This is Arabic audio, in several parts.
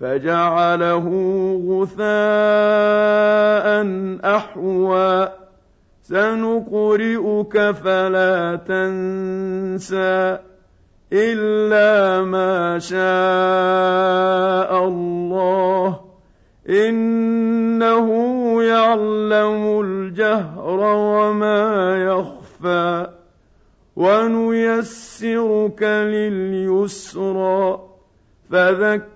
فجعله غثاء أحوى. سنقرئك فلا تنسى إلا ما شاء الله. إنه يعلم الجهر وما يخفى. ونيسرك لليسرى. فذكر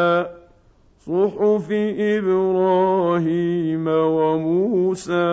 صحف إبراهيم وموسى